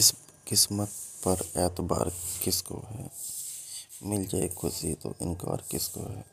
किस किस्मत पर एतबार किसको है? मिल जाए खुशी तो इनकार किसको है?